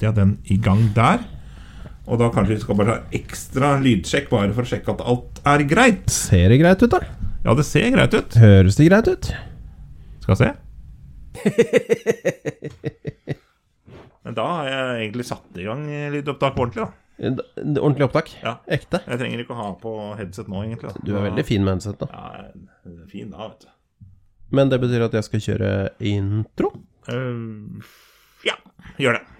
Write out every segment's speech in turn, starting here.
setter jeg den i gang der. Og da kanskje vi skal bare ha ekstra lydsjekk bare for å sjekke at alt er greit. Ser det greit ut, da? Ja, det ser greit ut. Høres det greit ut? Skal se. Men da har jeg egentlig satt i gang lydopptak ordentlig, da. Ordentlig opptak? Ja. Ekte? Jeg trenger ikke å ha på headset nå, egentlig. da. Du er veldig fin med headset, da. Ja, fin da, vet du. Men det betyr at jeg skal kjøre intro? Uh, ja, gjør det.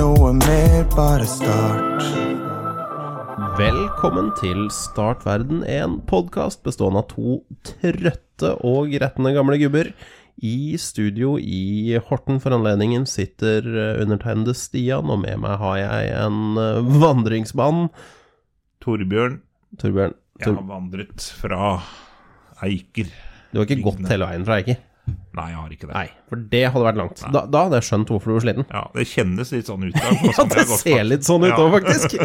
Noe mer, bare start. Velkommen til Startverden, en podkast bestående av to trøtte og gretne gamle gubber. I studio i Horten for anledningen sitter eh, undertegnede Stian, og med meg har jeg en eh, vandringsmann. Torbjørn, Torbjørn. jeg har vandret fra Eiker. du har ikke gått hele veien fra Eiker? Nei, jeg har ikke det. Nei, for det hadde vært langt. Da, da hadde jeg skjønt hvorfor du var sliten. Ja, Det kjennes litt sånn ut. da, Ja, det har ser litt sånn ut òg, faktisk.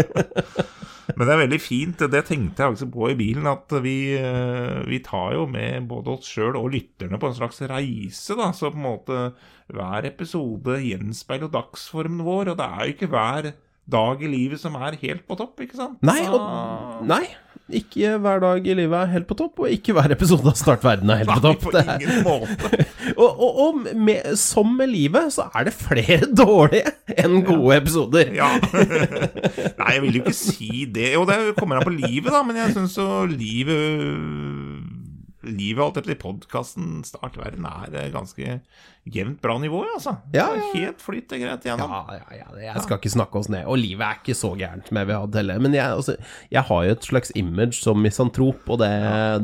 Men det er veldig fint. Det tenkte jeg også på i bilen, at vi, eh, vi tar jo med både oss sjøl og lytterne på en slags reise. da, Så på en måte hver episode gjenspeiler dagsformen vår, og det er jo ikke hver dag i livet som er helt på topp, ikke sant? Nei, og, nei, ikke hver dag i livet er helt på topp, og ikke hver episode av Start verden er helt på topp. Nei, på ingen måte. Og, og, og med, som med livet, så er det flere dårlige enn gode episoder. Ja. Nei, jeg vil jo ikke si det. Jo, det kommer an på livet, da, men jeg syns jo livet Livet alt etter podkasten Startverden er eh, ganske jevnt bra nivå, altså. Ja, ja. Helt flyt greit gjennom. Ja, ja, ja, jeg skal ikke snakke oss ned. Og livet er ikke så gærent som jeg vil ha det heller. Men jeg, altså, jeg har jo et slags image som misantrop, og det,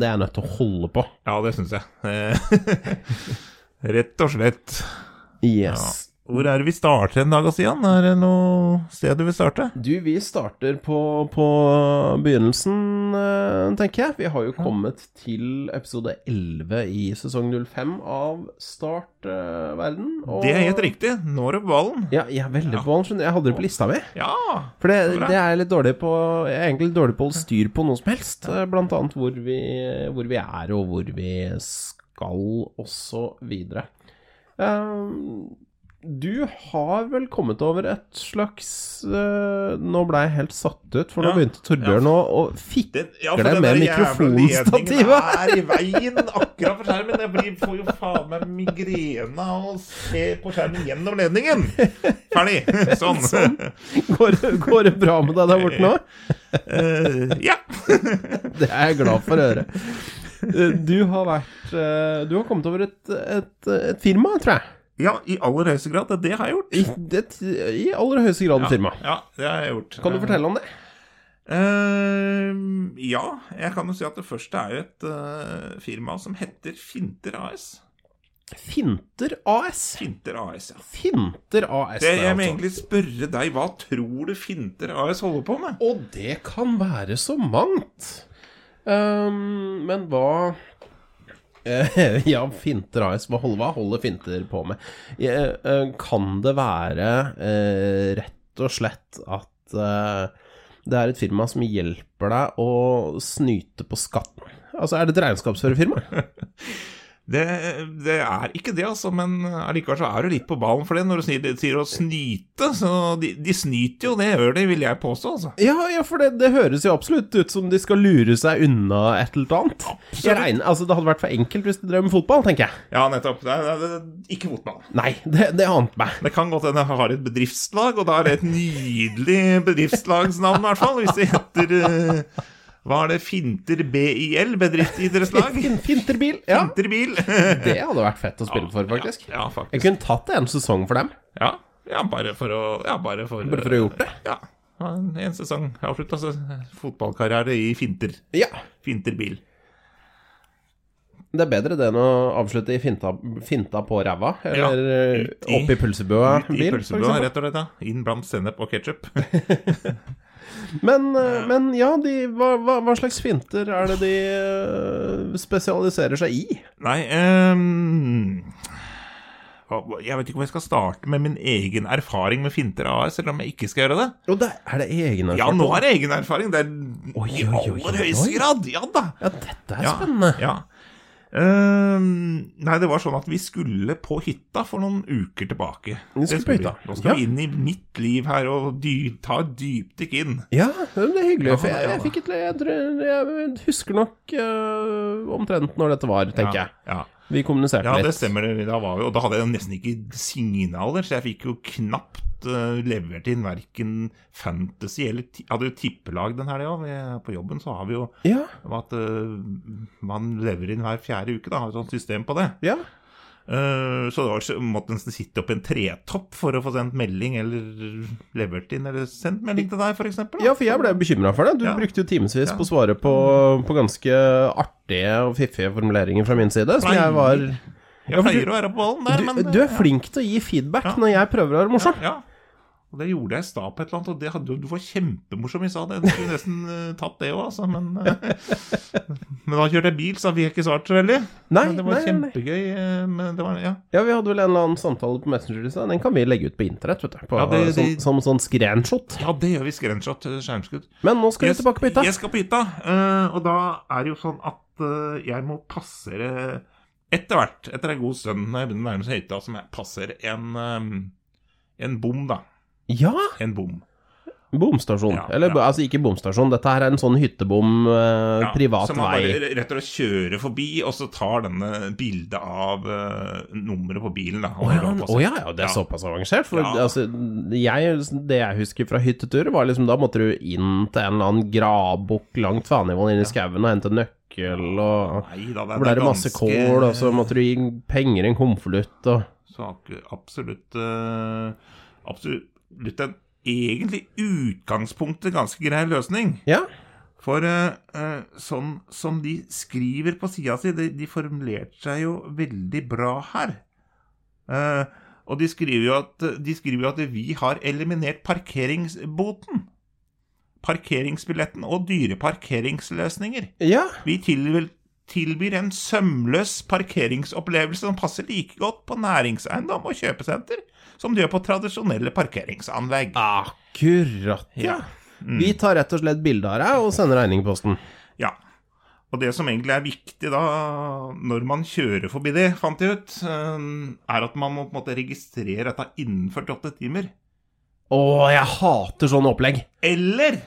det er jeg nødt til å holde på. Ja, det syns jeg. Rett og slett. Yes. Hvor er det vi starter en dag, Stian? Er det noe sted du vil starte? Du, vi starter på, på begynnelsen, eh, tenker jeg. Vi har jo kommet til episode 11 i sesong 05 av Startverden. og- Det er helt riktig. Nå er du på ballen. Ja, jeg er veldig på ballen. skjønner. Jeg hadde det på lista mi. Ja. For det, det er jeg litt dårlig på Jeg er egentlig dårlig på å holde styr på noe som helst. Blant annet hvor vi, hvor vi er, og hvor vi skal, og så videre. Um, du har vel kommet over et slags uh, Nå ble jeg helt satt ut, for nå Ja. begynte Torbjørn å, å fikle Den, ja, med den mikrofonstativet. ledningen er i veien akkurat for skjermen. Jeg blir, får jo faen meg migrene av å se på skjermen gjennom ledningen. Ferdig. Sånn. Går, går det bra med deg der borte nå? Uh, ja. Det er jeg glad for å høre. Eh, Du har vært Du har kommet over et, et, et firma, tror jeg. Ja, i aller høyeste grad. Det, har jeg gjort. I, det, I aller høyeste grad ja, firma. Ja, det har jeg gjort. Kan du fortelle om det? Uh, ja, jeg kan jo si at det første er jo et uh, firma som heter Finter AS. Finter AS. Finter AS, ja. Finter AS. Det, jeg må altså. egentlig spørre deg, hva tror du Finter AS holder på med? Og det kan være så mangt. Um, men hva Ja, Finter AS, hva holder, Finter på med? Eh, eh, kan det være eh, rett og slett at eh, det er et firma som hjelper deg å snyte på skatten? Altså, er det et regnskapsførerfirma? Det, det er ikke det, altså, men allikevel så er du litt på ballen for det når du sier, å snyte. Så de, de snyter jo, det gjør de, vil jeg påstå, altså. Ja, ja, for det, det høres jo absolutt ut som de skal lure seg unna et eller annet. Regner, altså, det hadde vært for enkelt hvis de drev med fotball, tenker jeg. Ja, nettopp. Det er, ikke fotball. Nei, det, det ante meg. Det kan godt hende jeg har et bedriftslag, og da er det et nydelig bedriftslagsnavn, i hvert fall. Hvis det heter eh, Hva er det? Finter BIL? Bedriftsidrettslag? Fin, finterbil. Ja, Finterbil. det hadde vært fett å spille for, faktisk. Ja, Jeg faktisk. kunne tatt en sesong for dem. Ja, ja bare for å Ja, bare for, Bare for å ha gjort det? Ja. ja, En sesong avslutta, så Fotballkarriere i finter. Ja. Finterbil. Det er bedre det enn å avslutte i finta, finta på ræva, eller ja, opp i pølsebua Ut i pølsebua, rett og slett. ja. Inn blant sennep og ketsjup. Men, eh, men ja, de, hva, hva, hva slags finter er det de eh, spesialiserer seg i? Nei um, Jeg vet ikke om jeg skal starte med min egen erfaring med Finter AS, eller om jeg ikke skal gjøre det. Jo, det, er det egen erfaring? Ja, nå er det egen erfaring. Det er Oi, i oi, oi, oi, aller høyeste grad. Ja da. Ja, dette er Ja, spennende. Ja. Ehm, nei, det var sånn at vi skulle på hytta for noen uker tilbake. Vi skulle på hytta. Nå skal Ja. vi inn i mitt liv her og dy ta et dypdykk inn. Ja, det er hyggelig. Ja, for jeg, jeg et jeg, tror, jeg husker nok uh, omtrent når dette var, tenker ja, jeg. Vi kommuniserte litt. ja, det stemmer. Da, var vi, og da hadde jeg nesten ikke signaler, så jeg fikk jo knapt eh, levert inn verken Fantasy eller hadde jo tippelag den helga. På jobben så har vi jo Ja, at eh, man lever inn hver fjerde uke. Da har et sånt system på det. ja. Eh, så det var så måtte nesten sitte oppi en tretopp for å få sendt melding, eller levert inn, eller sendt melding til deg, f.eks. Ja, for jeg ble bekymra for det. Du Ja. brukte jo timevis Ja. på å svare på, på ganske artige og fiffige formuleringer fra min side, som jeg var Jeg pleier å være på ballen der, du, men du er flink til å gi feedback når jeg prøver å være morsom. Ja, ja. Og det gjorde jeg i stad på et eller annet, og det hadde, du var kjempemorsom i stad. Jeg skulle nesten uh, tatt det òg, altså, men uh, Men da kjørte jeg bil, så vi har ikke svart så veldig. Nei, men det var nei, kjempegøy. Uh, Men det var, ja. Ja, vi hadde vel en eller annen samtale på Messenger i stad. Den kan vi legge ut på internett, vet du. På, Ja, det- som, det- som sånn screenshot. ja, det gjør vi. Screenshot, skjermskudd. Men nå skal vi tilbake på hytta. Jeg skal på hytta, og da er det jo sånn at jeg må passere Etter hvert, etter en god stund, når jeg begynner å nærme meg hytta, så må jeg passere en, um, en bom, da. Ja! En bom. Bomstasjon. Ja, Eller ja. altså ikke bomstasjon, dette her er en sånn hyttebom, eh, Ja, privat så man vei. bare rett og slett kjører forbi, og så tar denne bildet av eh, nummeret på bilen. Å oh, ja, oh, ja, ja, det er såpass avansert. For altså, jeg, det jeg husker fra hytteturer, var liksom da måtte du inn til en eller annen gravbukk langt faenivåen inn i skauen og hente nøkkel, og Nei da, det, ble det masse kål, og så måtte du gi penger i en konvolutt, og Så absolutt eh, Absolutt en egentlig utgangspunktet ganske grei løsning. Ja. For uh, sånn som de skriver på sida si, de, de formulerte seg jo veldig bra her. Uh, og de skriver, jo at, de skriver jo at vi har eliminert parkeringsboten. Parkeringsbilletten og dyre parkeringsløsninger. Ja. Vi tilbyr, tilbyr en sømløs parkeringsopplevelse som passer like godt på næringseiendom og kjøpesenter som du gjør på tradisjonelle parkeringsanlegg. Akkurat, ja. Vi tar rett og slett bilde av deg og sender regning i posten. Ja. Og det som egentlig er viktig da, når man kjører forbi det, fant jeg ut, eh, er at man må på en måte registrere dette innen 48 timer. Å, jeg hater sånne opplegg. Eller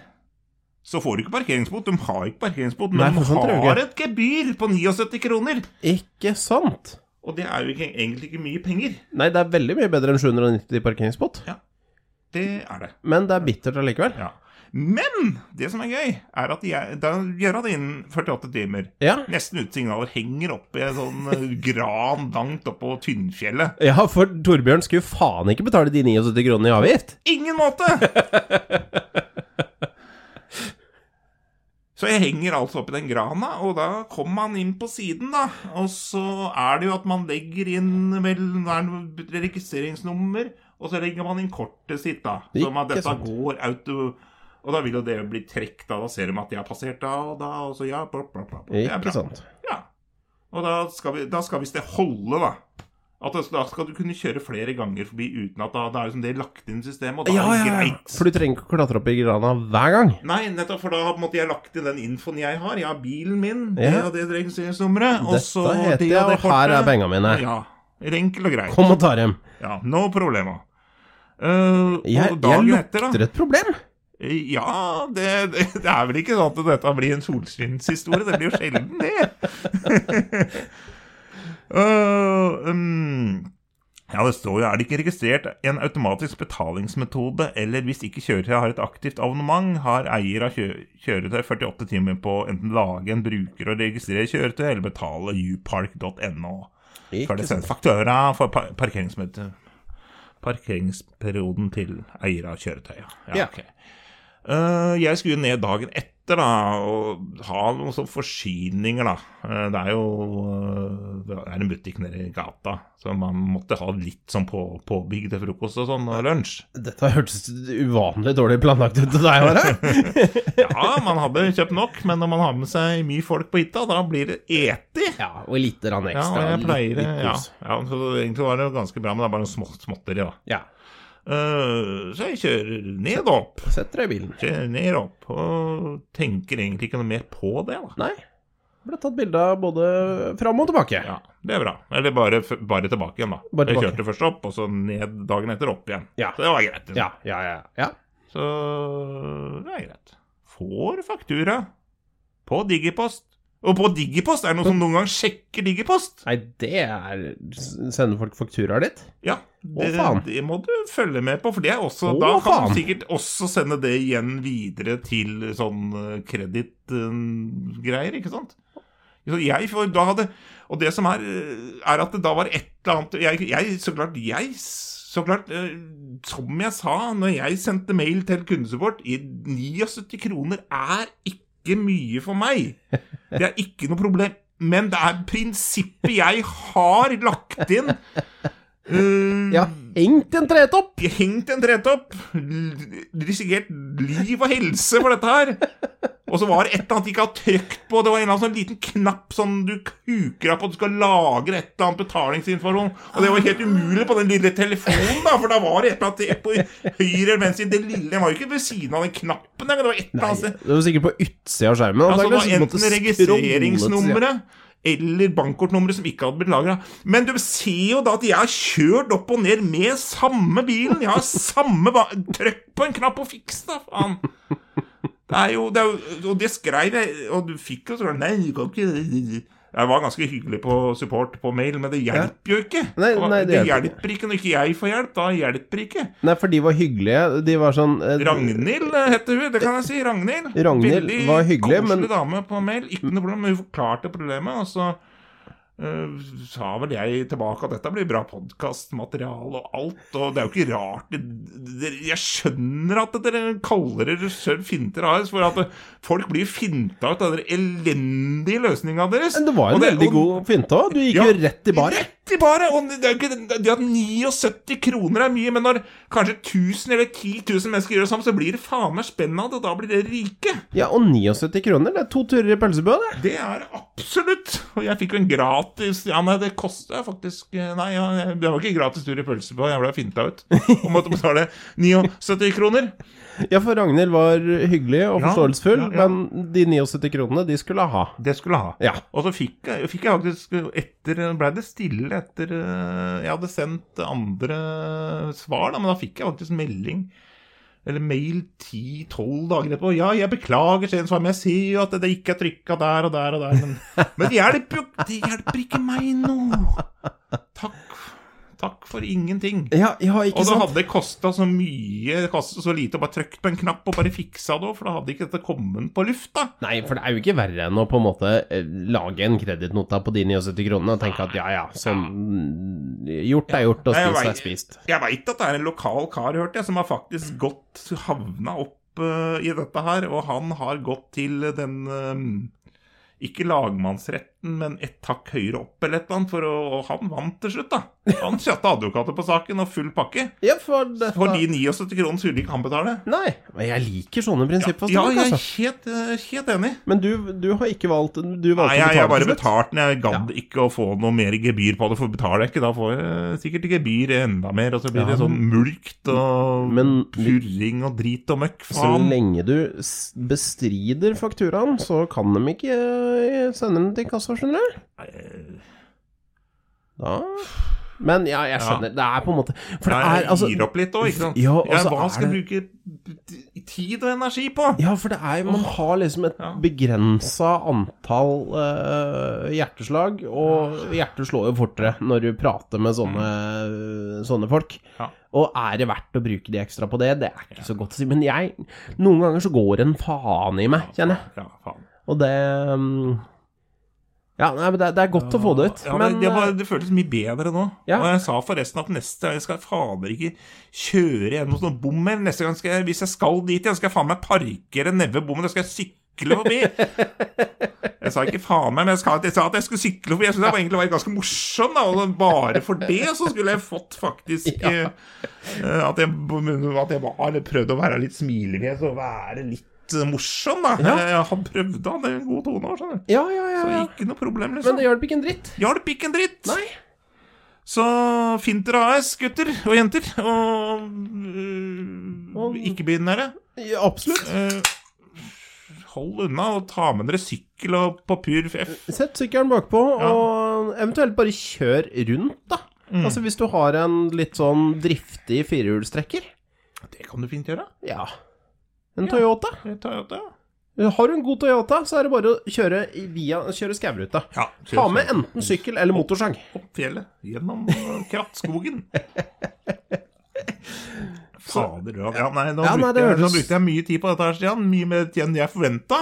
så får du ikke parkeringsbot. De har ikke parkeringsbot, Nei, men de sånt tror jeg har et gebyr på 79 kroner. Ikke sant? Og det er jo ikke, egentlig ikke mye penger. Nei, det er veldig mye bedre enn 790 parkeringsbot, Det er det. men det er bittert allikevel. Ja. Men det som er gøy, er at da gjør det innen 48 timer. Ja. Nesten uten signaler. Henger oppe i en sånn eh, gran langt oppå Tynnfjellet. Ja, for Torbjørn skulle faen ikke betale de 79 kronene i avgift. Ingen måte! Så jeg henger altså oppi den grana, og da kommer man inn på siden, da. Og så er det jo at man legger inn vel er registreringsnummer, og så legger man inn kortet sitt, da. Som at dette sant. går auto... Og da vil jo det bli trukket, da. Da ser de at de har passert da og da, og så ja, bla, bla, bla. Det er bra. sant. Ja. Og da skal, vi, da skal visst det holde, da. At altså, da skal du kunne kjøre flere ganger forbi uten at da, da er liksom det lagt inn i systemet, og da Ja, er det ja. greit. For du trenger ikke å klatre opp i grana hver gang. Nei, nettopp, for da har måte jeg lagt inn den infoen jeg har. Jeg har bilen min, det Ja. og det registreringsnummeret, og så Dette heter det jeg, og det og her er penga mine. Ja. Enkelt og greit. Kom og ta dem. Ja, no problema. Uh, Jeg, og jeg lukter etter, et problem. Ja, det, det, det er vel ikke sånn at dette blir en solskinnshistorie. Det blir jo sjelden det. Uh, um, ja, det står jo er det ikke registrert en automatisk betalingsmetode, eller hvis ikke kjøretøyet har et aktivt abonnement, har eier av kjø kjøretøy 48 timer på å enten lage en bruker og registrere kjøretøy, eller betale upark.no. Før det sendes faktura for par. Parkeringsperioden til eier av kjøretøyet. Ja, Ja. ok. Eh, jeg skulle ned dagen etter da, og ha noen sånne forsyninger, da. Eh, Det er jo eh, Det er en butikk nede i gata, så man måtte ha litt sånn på, påbygg til frokost og sånn, og lunsj. Dette hørtes uvanlig dårlig planlagt ut til deg, Are. Ja, man hadde kjøpt nok, men når man har med seg mye folk på hytta, da blir det eti. Ja, og lite grann Ja, ekstra. og jeg pleier litt ja, kos. ja, så Egentlig var det ganske bra, men det er bare noe smått, småtteri, da. Ja. Eh, så jeg kjører ned og opp. Setter deg i bilen. Kjører ned og opp, og tenker egentlig ikke noe mer på det, da. Nei. Ble tatt bilde av både fram og tilbake. Ja, det er bra. Eller bare, bare tilbake igjen, da. Bare Jeg kjørte først opp, og så ned dagen etter opp igjen. Ja. Så det var greit. Ja, ja, ja. ja. Så det er greit. Får faktura på Digipost. Og på Digipost er det noen som noen gang sjekker Digipost. Nei, det er Sender folk fakturaer ditt? Ja, det, faen. det må du følge med på, for det er også, Å, da kan faen. du sikkert også sende det igjen videre til sånn kredittgreier, ikke sant? Jeg, hadde, og det som er, eh, er at det da var et eller annet jeg, jeg, Så klart, jeg så klart, eh, som jeg sa når jeg sendte mail til kundesupport i 79 kroner er ikke mye for meg. Det er ikke noe problem. Men det er prinsippet jeg har lagt inn. Uh, Ja, hengt en tretopp! hengt en tretopp, risikert liv og helse for dette her. Og så var det et eller annet de ikke har trykt på. Det var en eller annen sånn liten knapp som du kuker av på at du skal lagre et eller annet betalingsinformasjon. Og det var helt umulig på den lille telefonen, da, for da var det et eller annet på høyre eller venstre Det lille var jo ikke ved siden av den knappen. Det var et eller annet sted. Det var sikkert på utsida av skjermen. Altså, det var enten registreringsnummeret eller bankkortnummeret som ikke hadde blitt lagra. Men du ser jo da at jeg har kjørt opp og ned med samme bilen. Jeg har samme Trykk på en knapp og fiks, da, faen. Er jo, det Og det skrev jeg, og du fikk jo sånn Nei, du kan ikke Jeg var ganske hyggelig på support på mail, men det hjelper jo ikke. Nei, nei, det det hjelper hjelper ikke når ikke jeg får hjelp. Da hjelper det ikke. Nei, for de var hyggelige. De var sånn eh, Ragnhild eh, heter hun, det kan jeg si. Ragnhild. Ragnhild Veldig var hyggelig, koselig men- dame på mail. Ikke noe problem, men hun forklarte problemet. Og så eh, sa vel jeg tilbake at dette blir bra podkastmateriale og alt. Og det er jo ikke rart Jeg skjønner at dere kaller dere selv finter AS, for at folk blir finta ut av den elendige løsninga deres. Men det var jo en veldig god finte òg. Du gikk Ja, jo rett i baret. Rett bare! Og det er ikke det at 79 kroner er mye, men når kanskje 1000 eller 10 000 mennesker gjør det samme, så blir det faen meg spennende, og da blir det rike. Ja, og 79 kroner. Det er to turer i pølsebua, det. Det er absolutt. Og jeg fikk jo en gratis Ja, nei, det kosta faktisk Nei, ja, det var ikke gratis tur i pølsebua, jeg ble finta ut. Og måtte betale 79 kroner. Ja, for Ragnhild var hyggelig og Ja, forståelsesfull, ja, ja. men de 79 kronene, de skulle ha. Det skulle ha. Ja. Og så fikk jeg, fikk jeg faktisk etter Ble det stille etter eh, Jeg hadde sendt andre svar, da, men da fikk jeg faktisk melding eller mail 10-12 dager etterpå. Ja, jeg beklager, sen svar, men jeg ser jo at det ikke er trykka der og der og der. Men, men det hjelper jo Det hjelper ikke meg nå! Takk. Takk for ingenting. Ja, ja ikke Og det sant? hadde kosta så mye, det kostet så lite å bare trykke på en knapp og bare fiksa det òg, for da hadde ikke dette kommet på lufta. Nei, for det er jo ikke verre enn å på en måte eh, lage en kredittnota på de 79 kronene og tenke at ja ja, sånn Gjort er gjort, og spist er spist. Jeg veit at det er en lokal kar, hørte jeg, som har faktisk gått havna opp uh, i dette her, og han har gått til den uh, ikke lagmannsretten, men et hakk høyere opp eller et eller annet, for å, han vant til slutt, da. Han satte advokater på saken og full pakke. Ja, for dette For de 79 kronene skulle ikke han betale. Nei, men jeg liker sånne prinsipper. Ja, ja, jeg er altså. helt, eh, helt enig. Men du, du har ikke valgt Du valgte Nei, jeg, jeg bare betalte den. Jeg gadd ikke å få noe mer gebyr på det, for betaler jeg ikke, da får jeg sikkert gebyr enda mer, og så blir Ja, det sånn mulkt og Men- purring og drit og møkk. Så lenge du bestrider fakturaen, så kan de ikke eh, sende den til kassa, skjønner du? Da Men ja, jeg skjønner. Det er på en måte For det er altså gir opp litt òg, ikke sant. Ja, Ja, hva er skal jeg det- bruke tid og energi på? Ja, for det er Man har liksom et Ja. begrensa antall uh, hjerteslag, og hjertet slår jo fortere når du prater med sånne, sånne folk. Ja. Og er det verdt å bruke de ekstra på det? Det er ikke så godt å si. Men jeg Noen ganger så går en faen i meg, kjenner jeg. Ja, faen. Og det mm, Ja, nei, men det, det er godt å få det ut. Ja, men det, var, eh, det føltes mye bedre nå. Ja. Og jeg sa forresten at neste gang jeg skal fader ikke kjøre gjennom sånn bom. Neste gang skal jeg, hvis jeg skal dit igjen, skal jeg faen meg parkere nede ved bommen. Da skal jeg sykle forbi. Jeg sa ikke faen meg, men jeg, skal, jeg sa at jeg skulle sykle forbi. Jeg syntes det egentlig var ganske morsom, da. Og bare for det så skulle jeg fått faktisk Ja. uh, at, jeg, at jeg var prøvd å være litt smilefjes og være litt eh, morsom, da. Ja. Jeg, har prøvd da. Det er en god tone. skjønner du. Ja, ja, ja. Så ikke noe problem, Men liksom. det hjalp ikke en dritt. Hjalp ikke en dritt. Nei. Så Finter AS, gutter og jenter, og Og- øh, ikke-binære, Ja, absolutt. Uh, hold unna og ta med dere sykkel og papir F. Sett sykkelen bakpå, og eventuelt bare kjør rundt, da. Mm. Altså hvis du har en litt sånn driftig firehjulstrekker. Det kan du fint gjøre. Ja. En. Toyota. En Toyota. jeg. Har du en god Toyota, så er det bare å kjøre via kjøre skauruta. Ja, Ta med enten sykkel eller motorsag. Opp fjellet, gjennom øh, krattskogen. Fader, ja. ja nei, nå, Ja, nei, brukte det jeg, nå brukte jeg mye tid på dette her, Stian. Mye mer tid enn jeg forventa.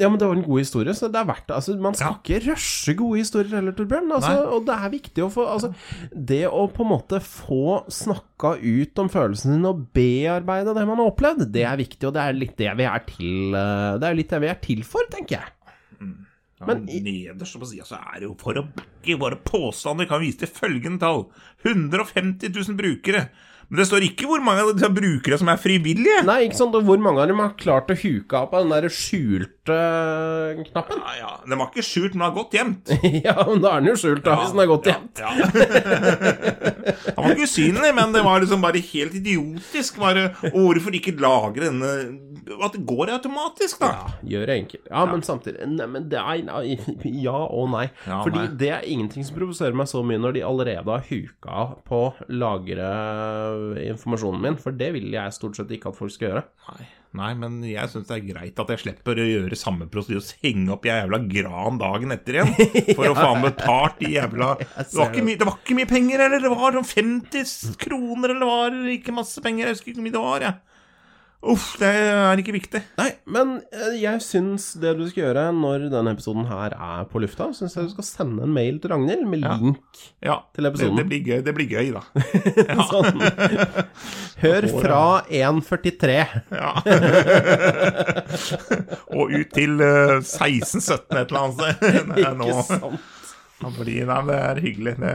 Ja, men det var en god historie, så det er verdt det. Altså, man skal Ja. ikke rushe gode historier heller, Torbjørn. Altså, og det er viktig å få Altså, det å på en måte få snakka ut om følelsene dine og bearbeide det man har opplevd, det er viktig, og det er litt det vi er til eh, Det er litt det vi er til for, tenker jeg. Ja, Men nederst på sida så er det jo for å backe våre påstander. Kan vise til følgende tall. 150 000 brukere. Men det står ikke hvor mange av de brukere som er frivillige. Nei, ikke sant, og hvor mange av dem har klart å huke av på den der skjulte knappen? Ja, ja. Den var ikke skjult, men den var godt gjemt. ja, men da er den jo skjult, da, hvis den er godt ja, gjemt. Ja, Den var ikke usynlig, men det var liksom bare helt idiotisk. Bare, og hvorfor ikke lagre denne At det går automatisk, da. Ja, gjør det enkelt. Ja, men samtidig Nei, men det er Ja og nei. Ja, Fordi nei. det er ingenting som provoserer meg så mye når de allerede har huka på lagre informasjonen min, for det vil jeg stort sett ikke at folk skal gjøre. Nei, nei, men jeg syns det er greit at jeg slipper å gjøre samme prosedyre og henge opp i jævla gran dagen etter igjen. For å faen betalt de jævla det var, ikke mye, det var ikke mye penger, eller? Det var sånn 50 kroner, eller det var ikke masse penger. Jeg husker ikke hvor mye det var, jeg. Uff, det er ikke viktig. Nei, men eh, jeg syns det du skal gjøre når denne episoden her er på lufta, syns jeg du skal sende en mail til Ragnhild med Ja. link Ja, Til episoden. det, blir gøy, det blir gøy, da. sånn. Hør fra 1.43. Ja. Og ut til 16.17 et eller annet sted. Det. Ikke sant? Nei, det er hyggelig. Det,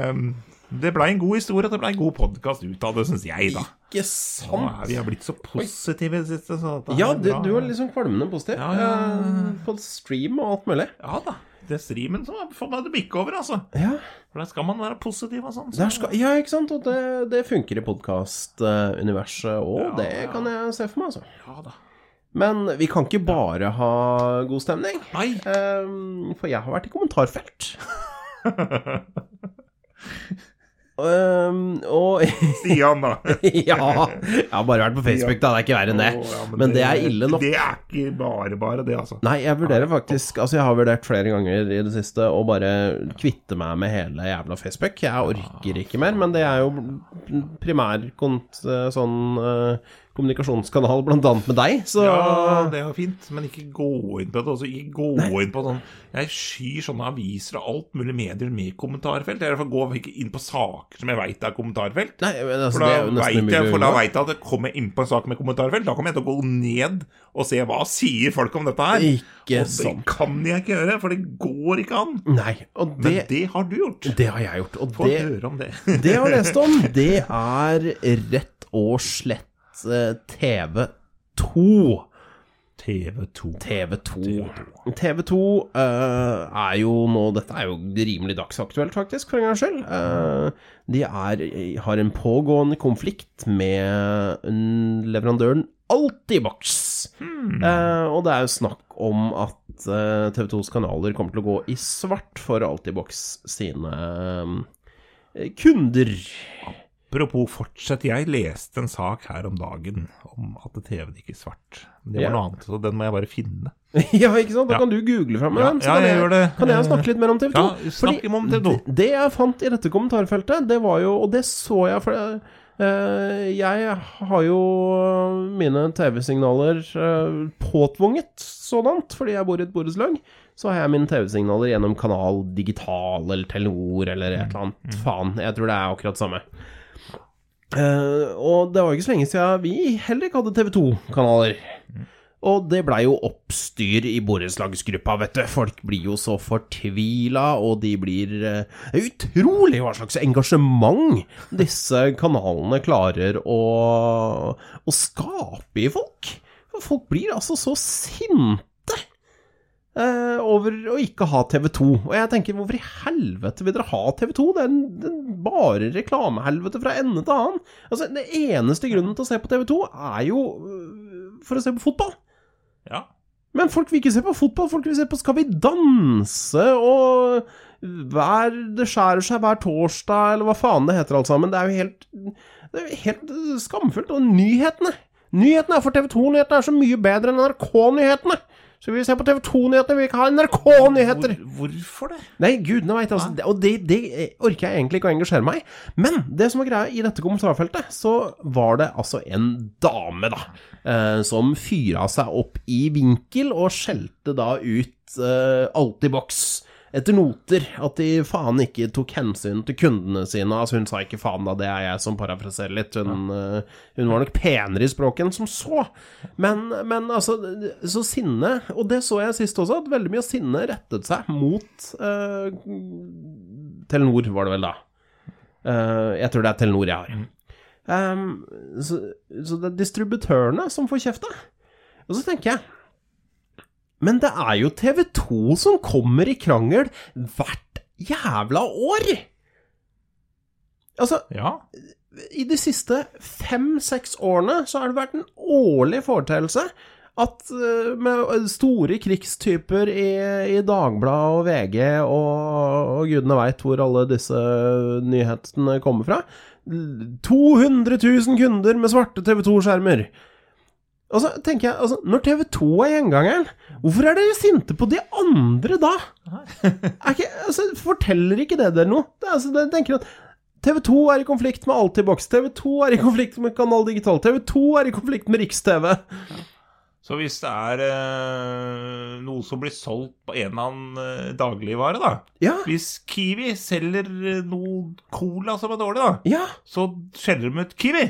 det blei en god historie, og det blei en god podkast ut av det, syns jeg, da. Ikke Nå sant? er vi har blitt så positive i det siste. Ja, du, du er liksom kvalmende positiv. Ja, ja. eh, På stream og alt mulig. Ja da. Det er streamen som fått meg til å bikke over, altså. Ja, For der skal man være positiv og sånn. så- skal, ja ikke sant? Og det, det funker i podkastuniverset òg, Ja, det kan jeg se for meg, altså. Ja da. Men vi kan ikke bare ha god stemning. Nei. Ehm, for jeg har vært i kommentarfelt. Ehm, og Stian, da. ja, jeg har bare vært på Facebook, da. Det er ikke verre enn det. Oh, ja, Men det er ille nok. Det er ikke bare bare, det, altså. Nei, jeg vurderer faktisk Altså, jeg har vurdert flere ganger i det siste å bare kvitte meg med hele jævla Facebook. Jeg orker ikke mer, men det er jo primær kont sånn eh, kommunikasjonskanal, annet med deg, så Ja, det jo fint, men ikke gå inn på det. Også ikke gå inn på sånn Jeg skyr sånne aviser og alt mulig medier med kommentarfelt. Jeg går gå ikke inn på saker som jeg veit er kommentarfelt. Nei, altså, For da veit jeg, for da vet jeg at det kommer inn på en sak med kommentarfelt. Da kommer jeg til å gå ned og se hva sier folk om dette her. Ikke og det sant. kan jeg ikke gjøre, for det går ikke an. Nei, og Men det, det har du gjort. det har jeg gjort. Og Få det, høre om det. det jeg har lest om, det er rett og slett eh, TV2. TV2. TV2. TV2 uh, er jo nå Dette er jo rimelig dagsaktuelt, faktisk, for en gangs skyld. Uh, de er, har en pågående konflikt med leverandøren Altibox. Eh, og det er jo snakk om at eh, TV2s kanaler kommer til å gå i svart for Altibox sine eh, kunder. Apropos fortsett, jeg leste en sak her om dagen om at TV-en gikk i svart. Men det var Ja. noe annet, så den må jeg bare finne. ja, ikke sant? Da Ja. kan du google fram med Ja, den. Så ja, kan jeg det. Kan jeg snakke litt mer om TV2? Ja, snakk om TV2. Det, det jeg fant i dette kommentarfeltet, det var jo Og det så jeg, for uh, jeg har jo mine TV-signaler uh, påtvunget sådant, fordi jeg bor i et borettslag. Så har jeg mine TV-signaler gjennom Kanal Digital eller Telenor eller et eller Mm, annet. Faen, jeg tror det er akkurat samme. Eh, og det var ikke så lenge siden vi heller ikke hadde TV2-kanaler. Og det blei jo oppstyr i borettslagsgruppa, vet du. Folk blir jo så fortvila, og de blir uh, utrolig hva slags engasjement disse kanalene klarer å, å skape i folk. Folk blir altså så sinte eh, over å ikke ha TV2. Og jeg tenker, hvorfor i helvete vil dere ha TV2? Det er en, det er bare reklamehelvete fra ende til annen. Altså, Det eneste grunnen til å se på TV2 er jo øh, for å se på fotball. Ja. Men folk vil ikke se på fotball, folk vil se på Skal vi danse og hver, Det skjærer seg hver torsdag, eller hva faen det heter alt sammen. Det er jo helt, det er helt skamfullt. Og nyhetene Nyhetene er for TV 2-nyhetene er så mye bedre enn NRK-nyhetene. Så vi se på TV 2-nyhetene, vi vil ikke ha NRK-nyheter. Hvor, hvorfor det? Nei, gudene veit, altså. det- Og det, det orker jeg egentlig ikke å engasjere meg i. Men det som var greia i dette kommentarfeltet, så var det altså en dame, da, eh, som fyra seg opp i vinkel og skjelte da ut eh, Altibox etter noter. At de faen ikke tok hensyn til kundene sine. Altså, hun sa ikke faen, da, det er jeg som parafraserer litt. Hun, ja. hun var nok penere i språket enn som så. Men, men altså, så sinne Og det så jeg sist også, at veldig mye av sinnet rettet seg mot uh, Telenor, var det vel da. Uh, jeg tror det er Telenor jeg har. Um, så, så det er distributørene som får kjefta. Og så tenker jeg Men det er jo TV2 som kommer i krangel hvert jævla år! Altså, Ja. i de siste fem-seks årene så har det vært en årlig foreteelse at eh, med store krigstyper i, i Dagbladet og VG og, og gudene veit hvor alle disse nyhetene kommer fra 200 000 kunder med svarte TV2-skjermer. Og så tenker jeg, altså, Når TV2 er gjengangeren, hvorfor er dere sinte på de andre da? Er ikke, altså, forteller ikke det dere noe? Det altså, det, tenker at TV 2 er i konflikt med Altibox. TV 2 er i konflikt med Kanal Digital. TV 2 er i konflikt med Riks-TV. Så hvis det er eh, noe som blir solgt på en eller annen eh, dagligvare, da Ja, Hvis Kiwi selger eh, noe cola som er dårlig, da, ja. så skjeller de ut Kiwi.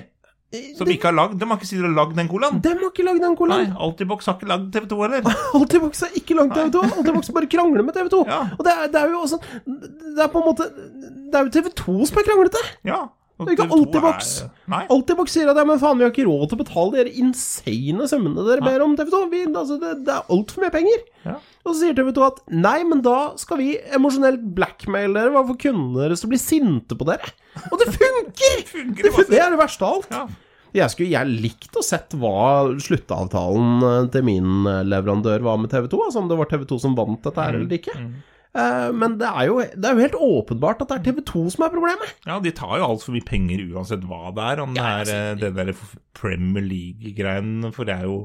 Som de, ikke har lagd De har ikke sikkert lagd den colaen. De har ikke lagd den Nei. Altibox har ikke lagd TV2 heller. Altibox har ikke lagd TV 2. Altibox bare krangler med TV 2. Ja. Og det er, det er jo også Det er på en måte Det er jo TV 2 som er kranglete. Ja. Og Det er ikke TV2 Altibox. er-. Altibox sier at ja, men faen, vi har ikke råd til å betale de insane summene dere ber om, TV 2. Vi, altså, det, det er altfor mye penger. Ja. Og så sier TV 2 at nei, men da skal vi emosjonelt blackmaile dere. Hva får kundene deres bli sinte på dere? Og det funker! funker det, det er det verste av alt. Ja. Jeg skulle jeg likt å sett hva sluttavtalen eh, til min eh, leverandør var med TV 2. Altså om det var TV 2 som vant dette her eller ikke. Eh, Men det er, jo, det er jo helt åpenbart at det er TV 2 som er problemet. Ja, de tar jo altfor mye penger uansett hva det er. Om det er altså, eh, det der Premier League-greien, for det er jo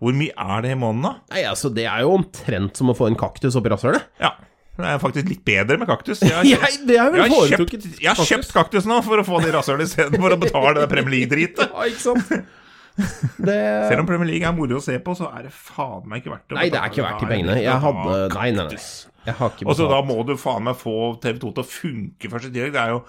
Hvor mye er det i måneden, da? Nei, altså Det er jo omtrent som å få en kaktus oppi rasshølet. Ja. Det er faktisk litt bedre med kaktus. Jeg har, Jeg, jeg har, kjøpt, jeg har kjøpt kaktus nå for å få det i rasshølet istedenfor å betale det Premier League-dritet. Ja, ikke sant? Det Selv om Premier League er moro å se på, så er det faen meg ikke verdt det. Nei, det er ikke verdt de pengene. Jeg hadde Nei, nei, nei. Og så da må du faen meg få TV2 til å funke først i tillegg. Det er jo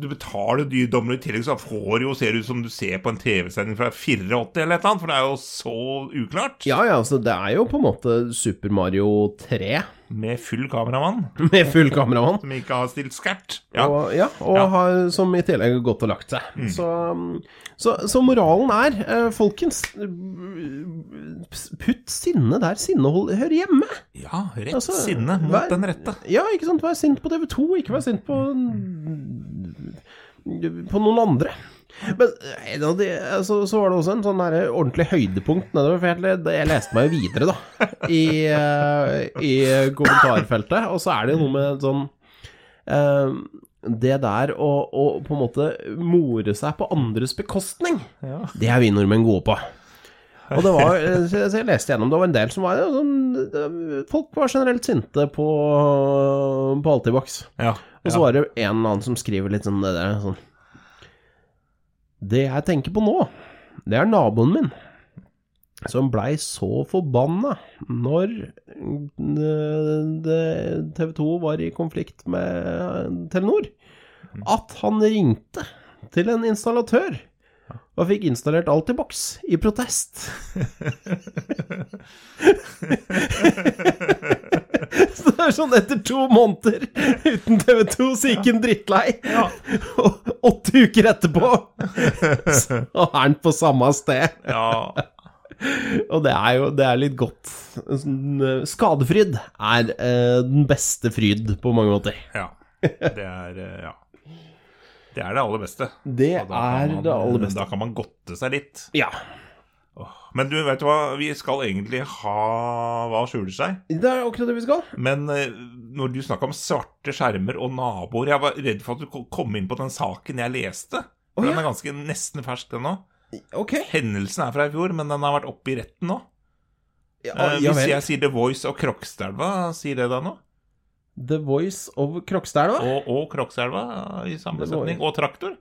Du betaler dyre dommer i tillegg, så får jo ser ut som du ser på en TV-sending fra 84 eller et eller annet, for det er jo så uklart. Ja, ja, altså det er jo på en måte Super Mario 3 Med full kameramann, med full kameramann. som ikke har stilt skert. Ja. Og, ja, og Ja. Har, som i tillegg har gått og lagt seg. Så, så, så moralen er, eh, folkens Putt sinne der sinne hører hjemme. ja, rett Altså, sinne mot vær- den rette. Ja, ikke sant. Vær sint på TV2, ikke vær sint på På noen andre. Men eh, de, så, så var det også en sånn der ordentlig høydepunkt nedover. For jeg, jeg leste meg jo videre, da, i, eh, i kommentarfeltet. Og så er det jo noe med sånn eh, Det der å, å på en måte more seg på andres bekostning, Ja. det er vi nordmenn gode på. Og det var, eh, så jeg leste gjennom, det var en del som var ja, sånn eh, Folk var generelt sinte på, på Altibox. Ja. Og så var det en eller annen som skriver litt sånn det der sånn Det jeg tenker på nå, det er naboen min. Som blei så forbanna når TV 2 var i konflikt med Telenor, at han ringte til en installatør og fikk installert alt i boks, i protest. så det er sånn etter to måneder uten TV2 så gikk han drittlei. Og åtte uker etterpå så er han på samme sted. Ja. Og det er jo det er litt godt. Skadefryd er eh, den beste fryd på mange måter. ja. Det er eh, Ja. Det er det aller beste. Det er man- det aller beste. Da kan man godte seg litt. Ja. Men du, vet hva? Vi skal egentlig ha Hva skjuler seg? Det er akkurat det vi skal. Men eh, når du snakka om svarte skjermer og naboer Jeg var redd for at du kom inn på den saken jeg leste. For Å, Den er ganske nesten fersk, den òg. Okay. Hendelsen er fra i fjor, men den har vært oppe i retten nå. Ja, Eh, hvis jeg sier The Voice og Krokstadelva, sier det deg noe? The Voice of Krokstadelva? Og, og Krokstadelva i samme setning. Og Traktor.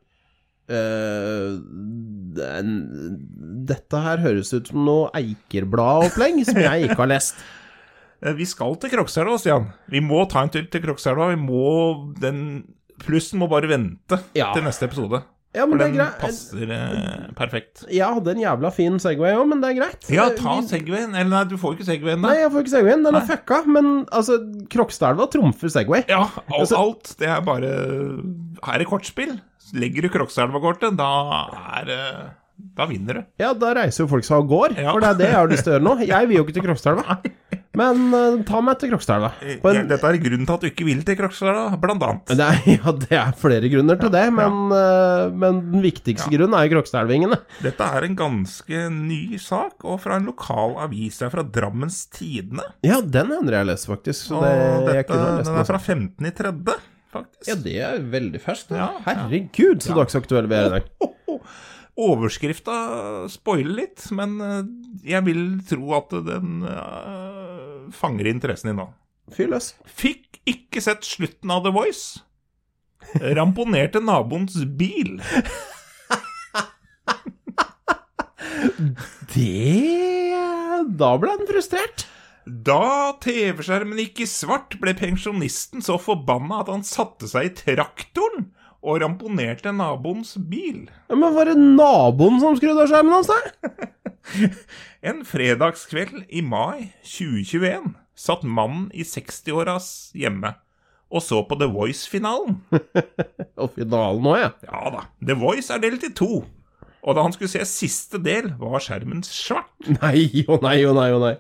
Eh, den, dette her høres ut som noe Eikerblad-opplegg som jeg ikke har lest. Eh, Vi skal til Krokselva, Stian. Vi må ta en tur til Krokselva. Vi må Den plussen må bare vente Ja. til neste episode. Ja, For det er greit. passer eh, perfekt. Jeg hadde en jævla fin Segway òg, men det er greit. Ja, Eh, ta Segwayen. Eller nei, du får ikke Segwayen, da. Nei, jeg får ikke Segwayen. Den er fucka. Men altså, Krokstadelva trumfer Segway. Ja, alt, Altså- alt. Det er bare Her er kortspill legger du Krokselva kortet, da er eh, da vinner du. Ja, da reiser jo folk seg av gård, ja. for det er det jeg har lyst til å gjøre nå. Jeg vil jo ikke til Krokselva. Men uh, ta meg til Krokselva. Eh, en... Dette er grunnen til at du ikke vil til Krokselva, blant annet. Nei, ja, det er flere grunner til det, ja, men, uh, men, den viktigste grunnen er jo Krokselvingene. Dette er en ganske ny sak, og fra en lokal avis. Det er fra Drammens Tidende. Ja, den hender jeg har lest, faktisk. Så det, og dette, den er fra 15.30 faktisk. Ja, det er veldig ferskt. Ja, ja. Herregud, så dagsaktuelle vi er i dag. Overskrifta spoiler litt, men eh, jeg vil tro at den uh, fanger interessen din nå. Fyr løs. Fikk ikke sett slutten av The Voice. Ramponerte naboens bil. Det Da ble han frustrert. Da TV-skjermen gikk i svart, ble pensjonisten så forbanna at han satte seg i traktoren og ramponerte naboens bil. Ja, men var det naboen som skrudde av skjermen hans, da? En fredagskveld i mai 2021 satt mannen i 60-åras hjemme og så på The Voice-finalen. Og finalen òg, ja. Ja da, The Voice er delt i to. Og da han skulle se siste del, var skjermen svart. Nei å nei å nei å nei.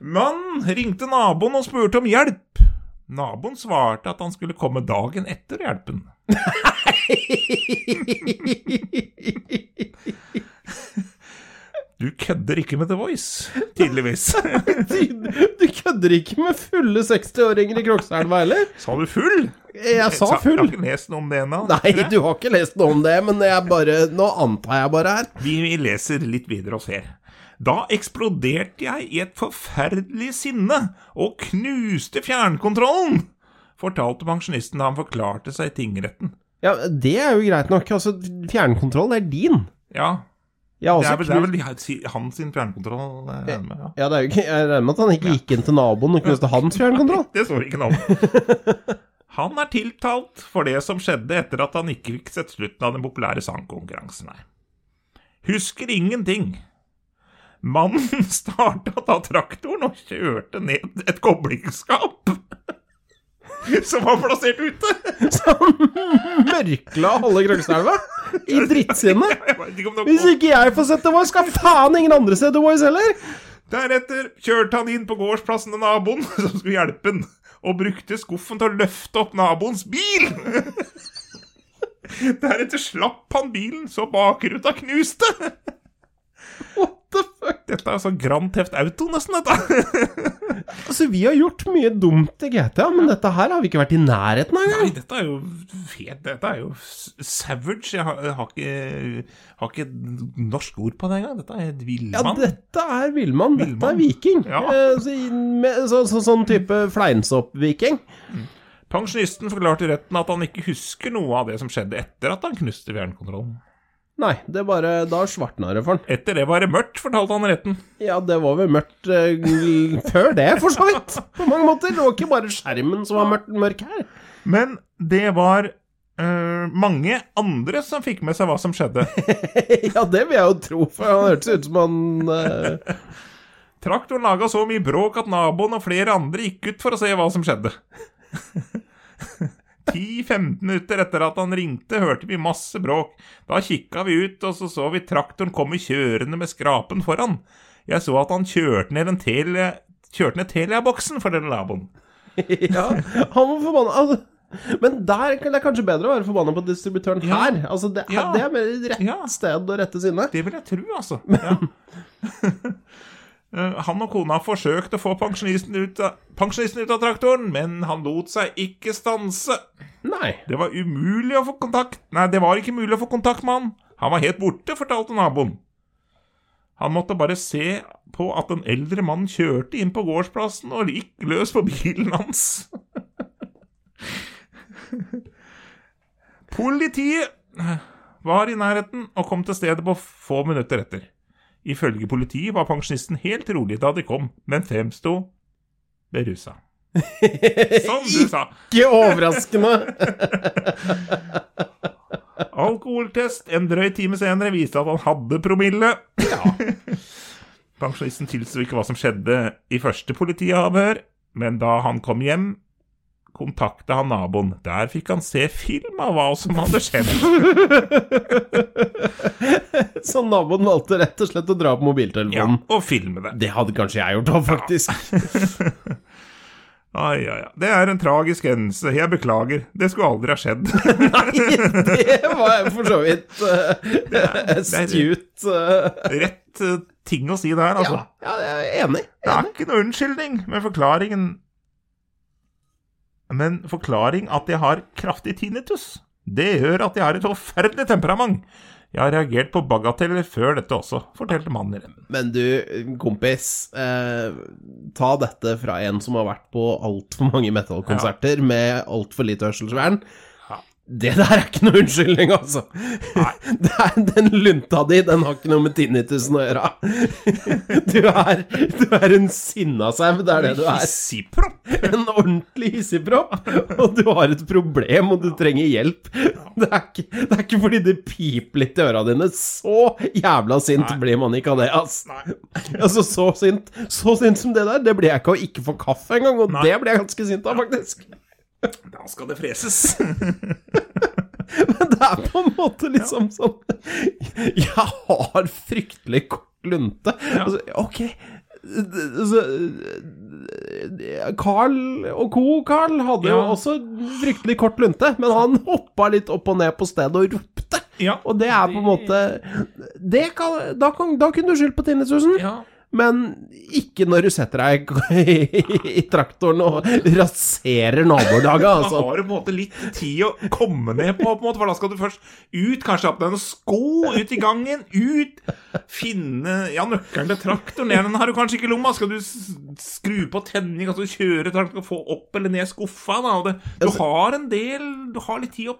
Mannen ringte naboen og spurte om hjelp. Naboen svarte at han skulle komme dagen etter hjelpen. Du kødder ikke med The Voice, tydeligvis. Du, du kødder ikke med fulle 60-åringer i Krokstadelva heller? Sa du full? Jeg sa Jeg Du har ikke lest noe om det ennå. Nei, du har ikke lest noe om det, men jeg bare Nå antar jeg bare her. Vi vi leser litt videre og ser. Da eksploderte jeg i et forferdelig sinne og knuste fjernkontrollen, fortalte pensjonisten da han forklarte seg i tingretten. Ja, det er jo greit nok. Altså, fjernkontrollen er din. Ja, det er vel, det er vel de- hans sin fjernkontroll. jeg regner med, Ja. Ja, det er jo ikke Jeg regner med at han ikke gikk inn til naboen og knuste hans fjernkontroll. Det står ikke noe om. Han er tiltalt for det som skjedde etter at han ikke fikk sett slutten av den populære sangkonkurransen her. Husker ingenting. Mannen starta da traktoren og kjørte ned et koblingsskap som var plassert ute. Som mørkla halve Krokstadelva i drittsinne. Jeg vet ikke om det Hvis ikke jeg får sett The Voice, skal faen ingen andre se The Voice heller! Deretter kjørte han inn på gårdsplassen til naboen som skulle hjelpe han, og brukte skuffen til å løfte opp naboens bil. Deretter slapp han bilen så bakruta knuste. Fuck? Dette er sånn Grand Theft Auto, nesten, dette. Altså, vi har gjort mye dumt i GTA, men dette her har vi ikke vært i nærheten av Nei, dette er jo fet. Dette er jo savage. Jeg har, jeg har, ikke, har ikke norsk ord på det engang. Dette er et Ja, dette er villmann. Dette Villmann. er viking. Ja. Eh, så, med, så, så, sånn type fleinsopp-viking. Pensjonisten forklarte retten at han ikke husker noe av det som skjedde etter at han knuste fjernkontrollen. Nei, det bare Da svartna det for han. Etter det var det mørkt, fortalte han retten. Ja, det var vel mørkt eh, før det, for så vidt. På mange måter. Det var ikke bare skjermen som var mørk, mørk her. Men det var eh, mange andre som fikk med seg hva som skjedde. Ja, det vil jeg jo tro, for han hørtes ut som han eh, Traktoren laga så mye bråk at naboen og flere andre gikk ut for å se hva som skjedde. 10-15 minutter etter at han ringte, hørte vi masse bråk. Da kikka vi ut, og så så vi traktoren komme kjørende med skrapen foran. Jeg så at han kjørte ned en tele... Kjørte ned Telia-boksen for den naboen. Ja, han var forbanna altså, Men der det er kanskje bedre å være forbanna på distributøren Ja. her. Altså, det, Ja. det er mer rett Ja. sted å rette sinne. Det vil jeg tro, altså. Ja. Eh, Han og kona forsøkte å få pensjonisten ut, av, pensjonisten ut av traktoren, men han lot seg ikke stanse. Nei. Det var umulig å få kontakt Nei, det var ikke mulig å få kontakt med han. Han var helt borte, fortalte naboen. Han måtte bare se på at en eldre mann kjørte inn på gårdsplassen og gikk løs på bilen hans. Politiet var i nærheten og kom til stedet på få minutter etter. Ifølge politiet var pensjonisten helt rolig da de kom, men fremsto berusa. Som du sa. Ikke overraskende. Alkoholtest en drøy time senere viste at han hadde promille. Ja. Pensjonisten tilsto ikke hva som skjedde i første politiavhør, men da han kom hjem, kontakta han naboen. Der fikk han se film av hva som hadde skjedd. Så naboen valgte rett og slett å dra på Ja, mobiltelefonen. og filme det. Det hadde kanskje jeg gjort òg, faktisk. Ai, ai, ai. Det er en tragisk hendelse. Jeg beklager. Det skulle aldri ha skjedd. Nei, Det var for så vidt uh, astute. Uh, Rett uh, ting å si der, altså. ja, ja, jeg er enig. Det er ikke noe unnskyldning, men forklaringen Men forklaring at jeg har kraftig tinnitus, det gjør at jeg har et forferdelig temperament. Jeg har reagert på bagateller før dette også, fortalte mannen i remmen. Men du, kompis, eh, ta dette fra en som har vært på altfor mange metal-konserter med altfor lite hørselsvern. Det der er ikke noe unnskyldning, altså. Det er, den lunta di, den har ikke noe med tinnitusen å gjøre. Du er, du er en sinnasau, det er det du er. Hissigpropp! En ordentlig hissigpropp, og du har et problem, og du trenger hjelp. Det er ikke, det er ikke fordi det piper litt i øra dine. Så jævla sint blir man ikke av det, ass. Nei. Altså, så sint Så sint som det der, det blir jeg ikke av ikke få kaffe engang, og Nei. det blir jeg ganske sint av, faktisk. Da skal det freses. Men det er på en måte liksom sånn Jeg har fryktelig kort lunte. Altså, ok altså, Carl og co. Carl hadde jo også fryktelig kort lunte, men han hoppa litt opp og ned på stedet og ropte. Ja, Og det er på en måte det kan, da, kan, da kunne du skyldt på tinnitusen. ja. Men ikke når du setter deg i, i traktoren og raserer nabolaget, Da altså. har du på en måte litt tid å komme ned på, på en måte, for da skal du først ut, kanskje opp deg noen sko, ut i gangen, ut, finne ja, nøkkelen til traktoren, den har du kanskje ikke i lomma, skal du skru på tenning, altså kjøre traktoren, få opp eller ned skuffa, da, det, du har en del, du har litt tid å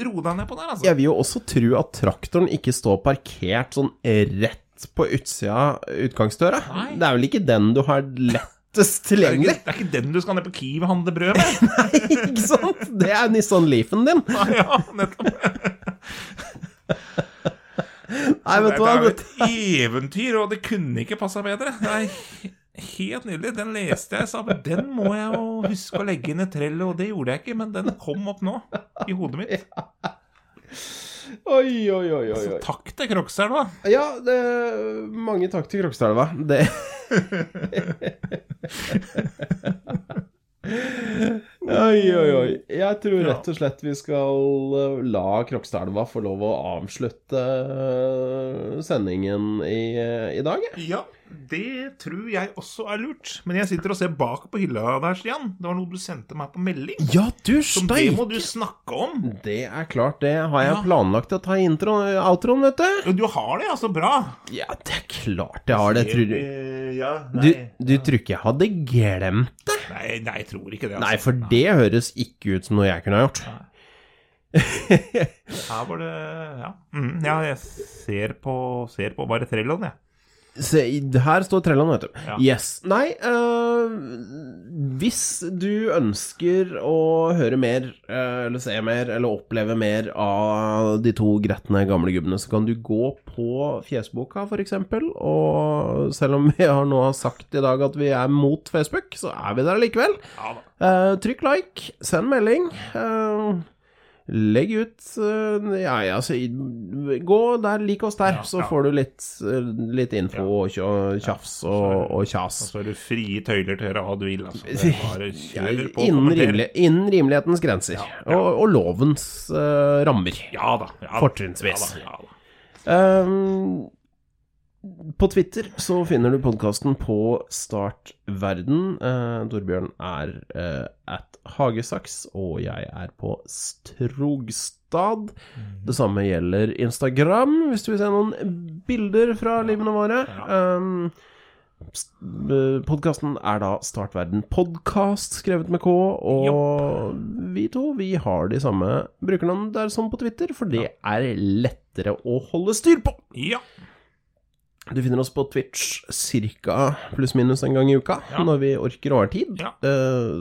roe deg ned på der, altså. Jeg vil jo også tro at traktoren ikke står parkert sånn rett på utsida utgangsdøra. Nei. Det er vel ikke den du har lettest Det er, ikke, det er ikke den du skal ned på Kiwi og handle brød med. Nei, ikke sant? Det er Nissan Leafen din. Nei, ja, nettopp. Nei, vet du hva? Det er jo et eventyr, og det kunne ikke passa bedre. Er helt nydelig. Den leste jeg, sa men den må jeg jo huske å legge inn i Trello, og det gjorde jeg ikke, men den kom opp nå, i hodet mitt. Oi, oi, oi, oi. Så takk til Krokselva. Ja, det, mange takk til Krokselva. Det Oi, oi, oi. Jeg tror rett og slett vi skal eh, la Krokstadelva få lov å avslutte eh, sendingen i, eh, i dag. Ja, det tror jeg også er lurt. Men jeg sitter og ser bak på hylla der, Stian. Det var noe du sendte meg på melding. Ja, du Som det må du snakke om. Det er klart, det har jeg Ja. planlagt å ta i outroen, vet du. Og Du har det, altså. Bra. Ja, det er klart jeg har det. Tror du ja, nei, Du, du ja. tror ikke jeg hadde glemt det? Nei, nei, jeg tror ikke det. Altså. Nei, for det høres ikke ut som noe jeg kunne ha gjort. Her var det Ja, mm, ja jeg ser på, ser på bare trellene, jeg. Se, her står Trelland, vet du. Ja. Yes. Nei, eh, hvis du ønsker å høre mer, eh, eller se mer, eller oppleve mer av de to gretne gamle gubbene, så kan du gå på Fjesboka, eksempel. Og selv om vi har nå sagt i dag at vi er mot Facebook, så er vi der likevel. Ja. Eh, trykk like, send melding. eh, legg ut eh, Ja, ja, så gå der, lik oss der, Ja, så ja. får du litt, eh, litt info og tja- tjafs og, og Og kjas. så er du frie tøyler til å gjøre hva du vil. Altså. Bare kjør på innen, rimelig, innen rimelighetens grenser. ja. Og, og lovens uh, rammer. Ja, da. Fortrinnsvis. Ja, da, ja, da. Um, på Twitter så finner du podkasten på Startverden. Eh, Torbjørn er eh, at Hagesaks, og jeg er på Strogstad. Det samme gjelder Instagram, hvis du vil se noen bilder fra livene våre. Eh, Podkasten er da Startverden Podcast, skrevet med K, og vi to vi har de samme brukernavnene der som på Twitter, for det er lettere å holde styr på. ja. Du finner oss på Twitch ca. pluss-minus en gang i uka, Ja. når vi orker og har tid. Ja. Eh,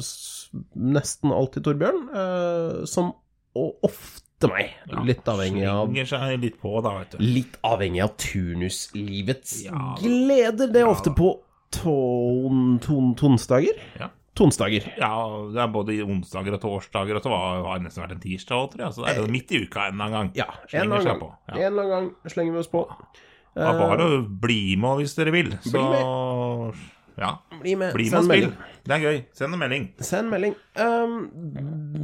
nesten alltid Torbjørn, eh, som og ofte meg. Ja, Litt avhengig av Slenger seg litt på, da, vet du. Litt avhengig av turnuslivets Ja. gleder. Det er ofte på ton, ton, tonsdager. Ja. Tonsdager. Ja, det er både onsdager og torsdager, og så har det nesten vært en tirsdag òg, tror jeg. Så det er jo midt i uka en eller annen gang. Eh, Ja, en eller annen gang. Ja. En eller annen gang slenger vi oss på. Det er bare å bli med hvis dere vil. Så ja, Bli med. bli med Send spill. melding. Det er gøy. Send en melding. Send melding. Um,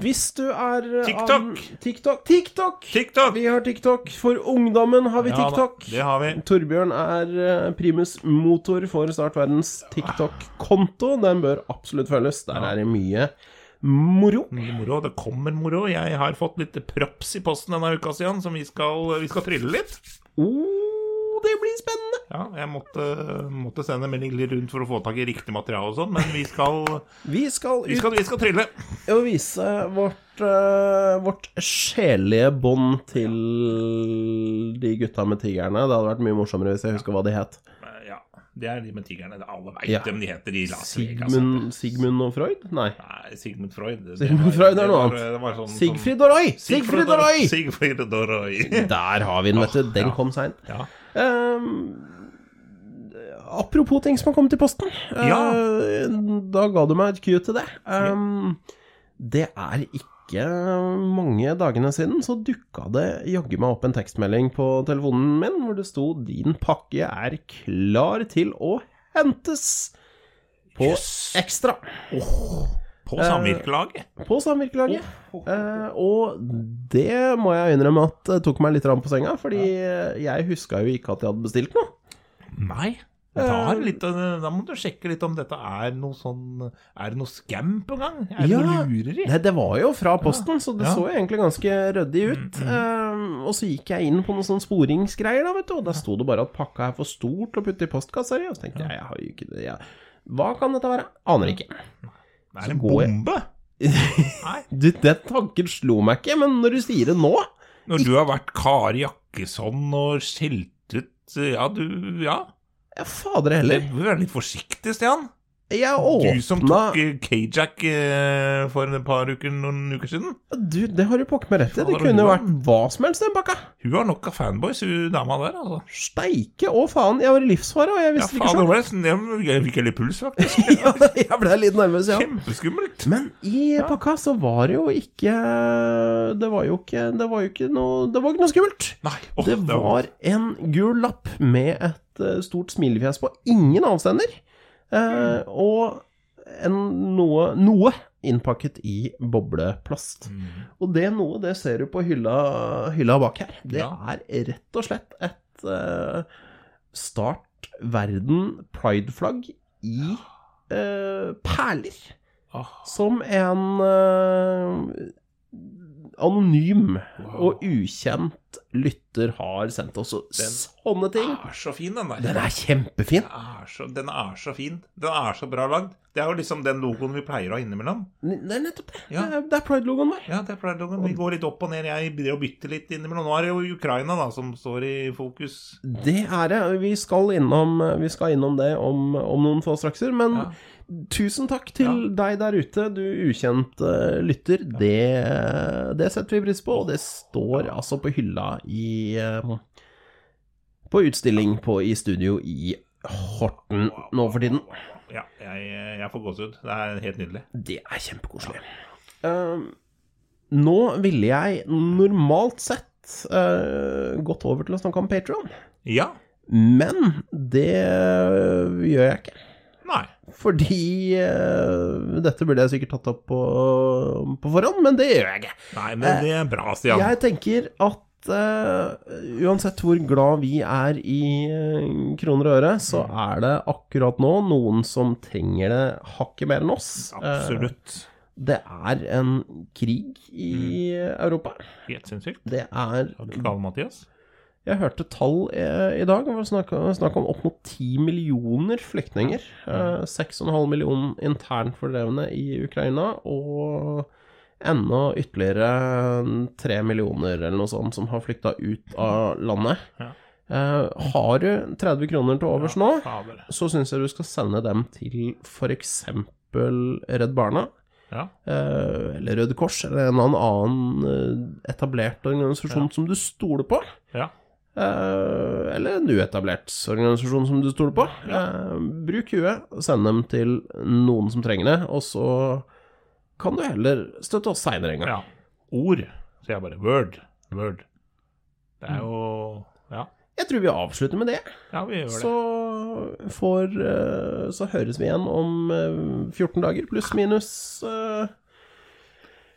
hvis du er uh, TikTok. Av, TikTok. TikTok! TikTok! Vi har TikTok. For ungdommen har vi Ja da, TikTok. det har vi. Torbjørn er uh, primus motor for Startverdens TikTok-konto. Den bør absolutt følges. Der er det mye moro. Moro. Det kommer moro. Jeg har fått litt props i posten denne uka, siden, som vi skal, vi skal trille litt. Oh, det blir spennende! Ja, jeg måtte, måtte sende en melding rundt for å få tak i riktig materiale og sånn, men vi skal, Vi skal vi skal, vi skal trille. og vise vårt, uh, vårt sjelelige bånd til de gutta med tigrene. Det hadde vært mye morsommere hvis jeg husker hva de het. Ja, det er de med tigrene. Alle veit Ja. dem de heter i Las Vegas. Sigmund, Sigmund og Freud? Nei. Nei, Sigmund Freud. det- Sigmund det var- Freud er noe annet. sånn- Sigfrid og Roy! Sigfrid og Roy! Sigfrid og Roy. Der har vi den, vet du. Den kom seint. Ja. Ehm, apropos ting som har kommet i posten. Ja. Ja. da ga du meg et cue til det. Ehm, det er ikke mange dagene siden så dukka det jaggu meg opp en tekstmelding på telefonen min hvor det sto 'Din pakke er klar til å hentes' på yes. Ekstra. På samvirkelaget. På samvirkelaget. Eh, og det må jeg innrømme at det tok meg litt på senga, fordi jeg huska jo ikke at jeg hadde bestilt noe. Nei. Da, er litt, da må du sjekke litt om dette er noe sånn Er det noe scam på gang? Er det Ja. noe lureri? Nei, det var jo fra posten, så det Ja. så jo egentlig ganske ryddig ut. Eh, og så gikk jeg inn på noen sånne sporingsgreier, da, vet du, og der sto det bare at pakka er for stort å putte i postkassa di. Og så tenkte jeg, jeg har jo ikke det. Jeg... Hva kan dette være? Aner ikke. Det er en bombe. Nei. Du, den tanken slo meg ikke, men når du sier det nå Når du har vært Kari Jakkesson og skjelt ut Ja, du Ja. Ja, fader Du heller. bør være litt forsiktig, Stian. Jeg Du som tok Kajak K-Jack eh, for et par uker, noen uker siden. Du, det har du pokker meg rett i. Det kunne vært hva som helst, den pakka. Hun har nok av fanboys, hun dama der, altså. Steike å faen, jeg var i livsfare, og jeg Ja, visste faen, ikke det sjøl. var nesten Jeg fikk litt puls, faktisk. Ja, jeg ble litt nervøs, ja. Kjempeskummelt. Men i pakka så var det jo ikke Det var jo ikke Det var jo ikke noe Det var ikke noe skummelt. Nei. Oh, Det var en gul lapp med et eh, stort smilefjes på. Ingen avsender. Eh, og en noe, noe innpakket i bobleplast. Mm. Og det noe, det ser du på hylla, hylla bak her. Det Ja. er rett og slett et eh, Start Verden Pride-flagg i eh, perler. Oh. Som en anonym og ukjent lytter har sendt oss. Og sånne ting. Den er så fin, den der. Den er kjempefin. Den er så, den er så fin. Den er så bra lagd. Det er jo liksom den logoen vi pleier å ha innimellom. Det er nettopp det. Ja. Det er- Pride-logoen vår. Ja, det er Pride-logoen. Vi går litt opp og ned. Jeg begynner å bytte litt innimellom. Nå er det jo Ukraina da, som står i fokus. Det er det. Vi skal innom, vi skal innom det om, om noen få strakser. Men Ja. Tusen takk til deg der ute, du ukjent eh, lytter. Det, det setter vi pris på, og det står altså på hylla i eh, På utstilling på, i studio i Horten nå for tiden. Ja, jeg, jeg får gåsehud. Det er helt nydelig. Det er kjempekoselig. Uh, nå ville jeg normalt sett eh, gått over til å snakke om Patron, Ja. men det gjør jeg ikke. Nei. Fordi uh, Dette burde jeg sikkert tatt opp på, på forhånd, men det gjør jeg ikke. Nei, men det er bra, Stian. Jeg tenker at uh, uansett hvor glad vi er i eh, kroner og øre, så er det akkurat nå noen som trenger det hakket mer enn oss. Absolutt. Absolutt. det er en krig i Europa. Helt sinnssykt. Det er gal, Mathias? Jeg hørte tall eh, i dag. Det var snakk, snakk om opp mot 10 millioner flyktninger. Eh, 6,5 millioner internt fordrevne i Ukraina, og enda ytterligere 3 millioner eller noe sånt som har flykta ut av landet. Ja. Eh, har du 30 kroner til overs nå, så syns jeg du skal sende dem til f.eks. Redd Barna. Ja. eh, Eller Røde Kors, eller en annen eh, etablert organisasjon som du stoler på. ja. Eh, eller en uetablert organisasjon som du stoler på. Eh, bruk huet, send dem til noen som trenger det, og så kan du heller støtte oss seinere en gang. ja. Ord, sier jeg bare. Word. Word. Det er jo Ja, Jeg tror vi avslutter med det. ja vi gjør det. Så får eh, Så høres vi igjen om eh, 14 dager, pluss minus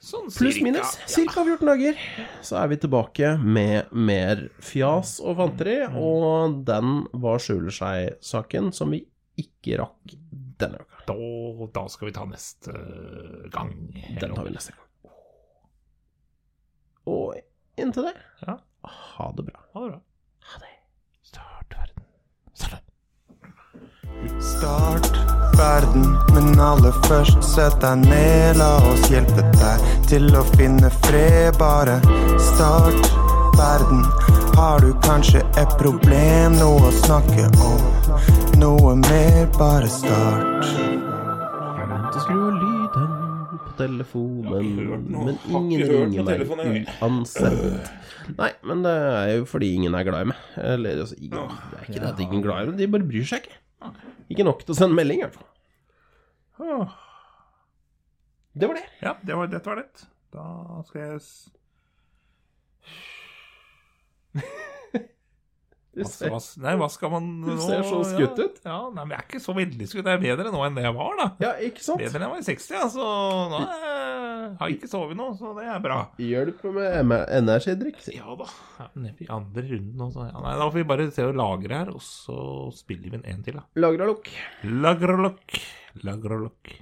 Sånn Pluss minus. ca. 14 dager. Så er vi tilbake med mer fjas og fanteri, og den Hva skjuler seg-saken som vi ikke rakk denne uka. Da, da skal vi ta neste gang. Den tar vi neste gang. Og inntil det, Ja. Ha det bra. Verden, men aller først sett deg ned. La oss hjelpe deg til å finne fred. Bare start verden. Har du kanskje et problem, noe å snakke om? Noe mer, bare start. Glemt å skru av lyden på telefonen, men ingen ringer meg uansett. Nei, men det er jo fordi ingen er glad i meg. Eller altså, ingen, det er ikke det at ingen er glad i meg, de bare bryr seg ikke. Ikke nok til å sende melding, i hvert fall. Åh. Det var det. Ja, det var, dette var det. Da skal jeg hva, hva, Nei, hva skal man Du nå- ser så skutt ut. Ja, nei, men jeg er ikke så veldig skutt. Jeg er bedre nå enn det jeg var, da. ja, ikke sant? Bedre enn jeg var i 60, ja, så nå er har jeg ikke sovet nå, så det er bra. Hjelp med energidrikk. Ja da. Ja, nede i andre runden også. Ja, nei, da får vi bare se og lagre her, og så spiller vi en til, da. Lagralokk. Lagralokk. lagrolokk.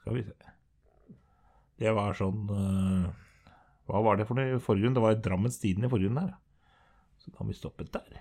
Skal vi se. Det var sånn uh, Hva var det for noe i forrige runde? Det var Drammens Tidende i forrige runde her. Så har vi stoppet der.